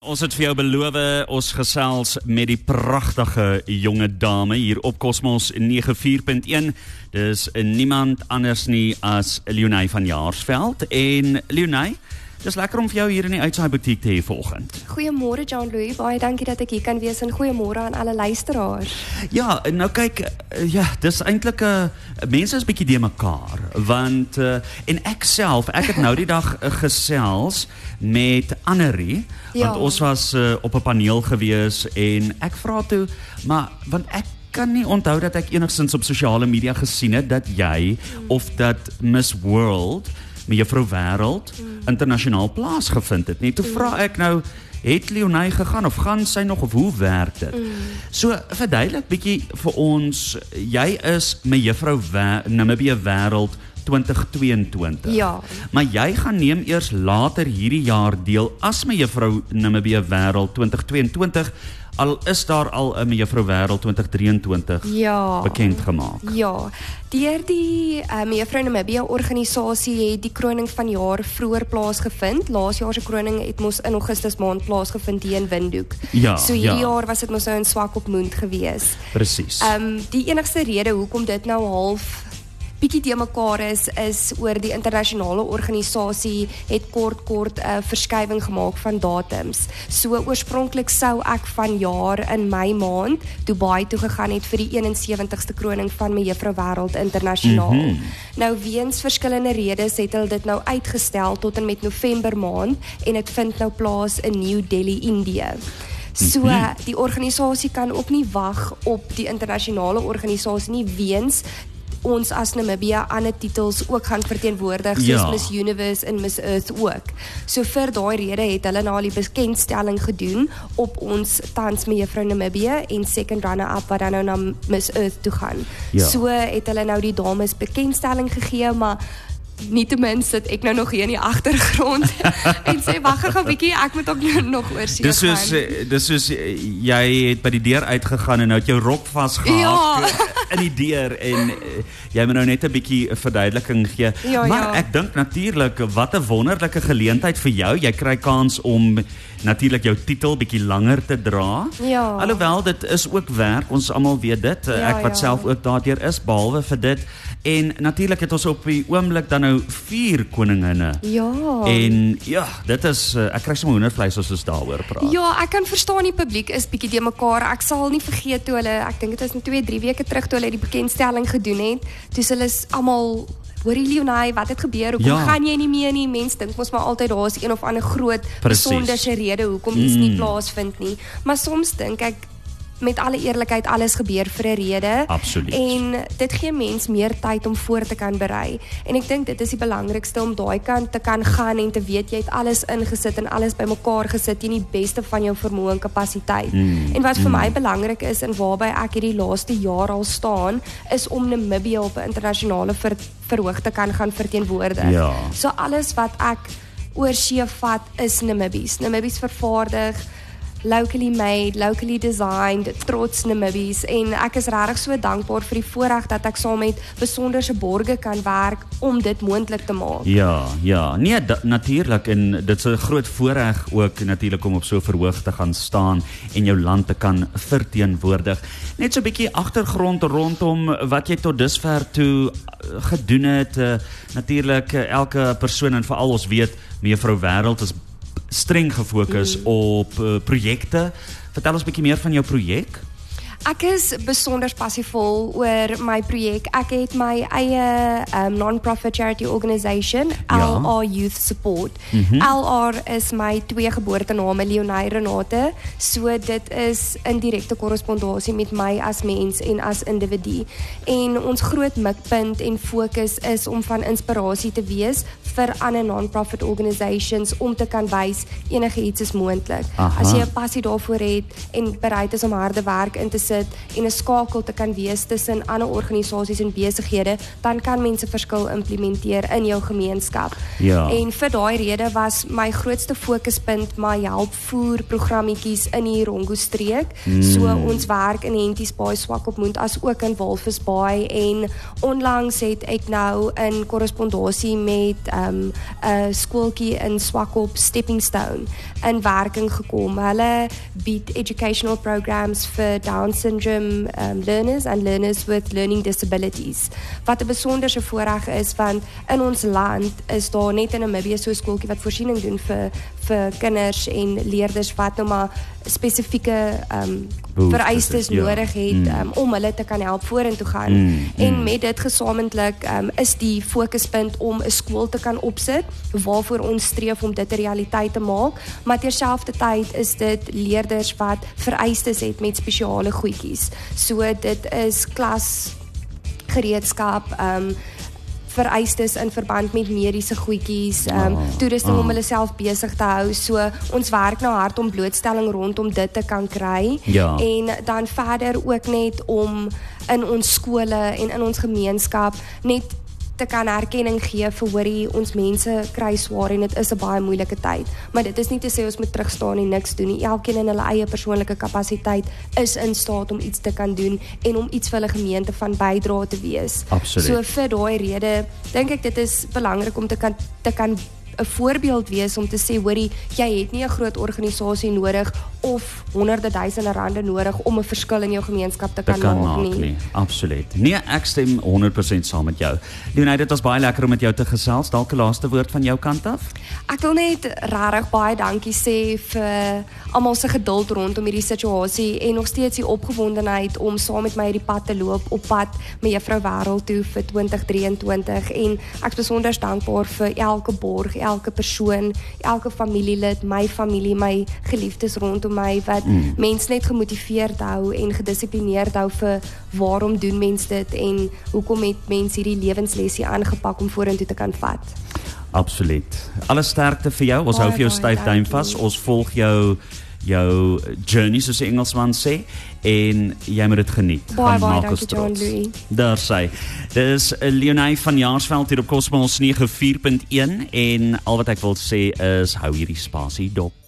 Ons het vir jou beloof ons gesels met die pragtige jonge dame hier op Cosmos 94.1. Dis niemand anders nie as Leonie van Jaarsveld en Leonie Dis lekker om vir jou hier in die Uitsaai butiek te hê vanoggend. Goeiemôre Jean Louis, baie dankie dat ek hier kan wees en goeiemôre aan alle luisteraars. Ja, nou kyk, eh, ja, dis eintlik 'n uh, mense is bietjie de mekaar want uh, en ek self, ek het nou die dag uh, gesels met Annerie ja. want ons was uh, op 'n paneel gewees en ek vra toe, maar want ek kan nie onthou dat ek enigsins op sosiale media gesien het dat jy hmm. of dat Miss World met juffrou Wêreld mm. internasionaal plaasgevind het. Net toe mm. vra ek nou het Leonie gegaan of gaan sy nog of hoe werk dit? Mm. So verduidelik bietjie vir ons, jy is met juffrou Namibia Wêreld 2022. Ja. Maar jy gaan neem eers later hierdie jaar deel as my juffrou Namibia Wêreld 2022 al is daar al 'n mevrou wêreld 2023 ja, bekend gemaak. Ja. Deur die uh, mevrou Namibia organisasie het die kroning van jaar vroeër plaasgevind. Laas jaar se kroning het mos in Augustus maand plaasgevind hier in Windhoek. Ja, so hierdie ja. jaar was dit mos nou in Swakopmund geweest. Presies. Ehm um, die enigste rede hoekom dit nou half bietjie te mekaar is is oor die internasionale organisasie het kort kort 'n uh, verskywing gemaak van datums. So oorspronklik sou ek van jaar in Mei maand Dubai toe gegaan het vir die 71ste kroning van me Juffrou Wêreld internasionaal. Mm -hmm. Nou weens verskillende redes het hulle dit nou uitgestel tot en met November maand en dit vind nou plaas in New Delhi, Indië. So mhm. die organisasie kan ook nie wag op die internasionale organisasie nie weens ons as Namibia ander titels ook gaan verteenwoordig soos ja. Miss Universe en Miss Earth ook. So vir daai rede het hulle nou al die bekendstelling gedoen op ons tans met Juffrou Namibia en second runner up wat dan nou na Miss Earth toe gaan. Ja. So het hulle nou die dames bekendstelling gegee maar nietemin sit ek nou nog hier in die agtergrond en sê wag gou 'n bietjie ek moet ook nog oor sien. Dis soos eh, dis soos eh, jy het by die deur uitgegaan en nou het jou rok vasgehak ja. Eh, in die deur en jy moet nou net 'n bietjie 'n verduideliking gee. Ja, maar ja. ek dink natuurlik wat 'n wonderlike geleentheid vir jou. Jy kry kans om natuurlik jou titel bietjie langer te dra. Ja. Alhoewel dit is ook werk. Ons almal weet dit. Ja, ek wat ja. self ook daardeur is behalwe vir dit En natuurlik het ons op die oomblik dan nou vier koninginne. Ja. En ja, dit is uh, ek kry sommer hoendervleis as ons daaroor praat. Ja, ek kan verstaan die publiek is bietjie de mekaar. Ek sal nie vergeet toe hulle, ek dink dit was net 2, 3 weke terug toe hulle die bekendstelling gedoen het. Toe hulle is almal Hoorie Leonie, wat het gebeur? Hoekom ja. gaan jy nie meer nie? Mense dink mos maar altyd daar is een of ander groot besonderse rede hoekom iets mm. nie plaasvind nie. Maar soms dink ek met alle eerlikheid alles gebeur vir 'n rede. Absoluut. En dit gee mens meer tyd om voor te kan berei. En ek dink dit is die belangrikste om daai kant te kan gaan en te weet jy het alles ingesit en alles bymekaar gesit in die beste van jou vermoë en kapasiteit. Mm. En wat vir mm. my belangrik is en waarby ek hierdie laaste jaar al staan, is om Namibia op 'n internasionale ver, verhoog te kan gaan verteenwoordig. Ja. So alles wat ek oor see vat is Namibies. Namibies vervaardig locally made, locally designed, trots Namibies en ek is regtig so dankbaar vir die voorreg dat ek saam met besonderse borge kan werk om dit moontlik te maak. Ja, ja, nee natuurlik en dit's 'n groot voorreg ook natuurlik om op so verhoog te gaan staan en jou land te kan verteenwoordig. Net so 'n bietjie agtergrond rondom wat jy tot dusver toe eh, gedoen het. Uh, natuurlik uh, elke persoon en veral ons weet mevrou Wêreld is streng gefokus mm. op uh, projekte. Vertel ons 'n bietjie meer van jou projek. Ek is besonder passievol oor my projek. Ek het my eie um, non-profit charity organisation, ja. LR Youth Support. Mm -hmm. LR is my twee geboortename, Leonie Renate. So dit is in direkte korrespondensie met my as mens en as individu. En ons groot mikpunt en fokus is om van inspirasie te wees vir ander non-profit organisations om te kan wys enige iets is moontlik. As jy 'n passie daarvoor het en bereid is om harde werk in te sit en 'n skakel te kan wees tussen ander organisasies en besighede, dan kan mense verskil implementeer in jou gemeenskap. Ja. En vir daai rede was my grootste fokuspunt my help voer programmetjies in die Rongo streek. Mm. So ons werk in Henties Baai, Swakopmund as ook in Walvis Baai en onlangs het ek nou in korrespondensie met 'n um, skooltjie in Swakop Stepping Stone in werking gekom. Hulle bied educational programs vir Down syndrome um, learners and learners with learning disabilities. Wat 'n besonderse voorreg is want in ons land is daar net in Namibië so 'n skooltjie wat voorsiening doen vir vir kinders en leerders wat nou maar spesifieke um, vereistes ja. nodig het mm. um, om hulle te kan help vorentoe gaan. Mm. En mm. met dit gesamentlik um, is die fokuspunt om 'n skool te kan opsit waarvoor ons streef om dit 'n realiteit te maak, maar terselfdertyd is dit leerders wat vereistes het met spesiale goedjies. So dit is klas gereedskap, ehm um, vereistes in verband met mediese goedjies, ehm um, oh, toerusting oh. om hulle self besig te hou. So ons werk nou hard om blootstelling rondom dit te kan kry ja. en dan verder ook net om in ons skole en in ons gemeenskap net te kan erkenning gee vir hoorie ons mense kry swaar en dit is 'n baie moeilike tyd. Maar dit is nie te sê ons moet terug staan en niks doen nie. Elkeen in hulle eie persoonlike kapasiteit is in staat om iets te kan doen en om iets vir hulle gemeente van bydra te wees. Absoluut. So vir daai rede dink ek dit is belangrik om te kan te kan 'n voorbeeld wees om te sê hoorie jy het nie 'n groot organisasie nodig of honderde duisende rande nodig om 'n verskil in jou gemeenskap te kan, kan maak nie. nie. Absoluut. Nee, ek stem 100% saam met jou. Leonie, dit was baie lekker om met jou te gesels. Dalk 'n laaste woord van jou kant af? Ek wil net regtig baie dankie sê vir almal se geduld rondom hierdie situasie en nog steeds die opgewondenheid om saam met my hierdie pad te loop op pad met Juffrou Wêreld toe vir 2023 en ek is besonder dankbaar vir elke borg, elke persoon, elke familielid, my familie, my geliefdes rondom my wat mm. mense net gemotiveerd hou en gedissiplineerd hou vir waarom doen mense dit en hoekom het mense hierdie lewenslesie aangepak om vorentoe te kan vat. Absoluut. Alle sterkte vir jou. Ons hou vir jou styf duim vas. Ons volg jou jou journey soos die Engelsman sê en jy moet dit geniet. Baie baie dankie John Louis. Daar sê. Dis Leonie van Jaarsveld hier op Cosmos 94.1 en al wat ek wil sê is hou hierdie spasie dop.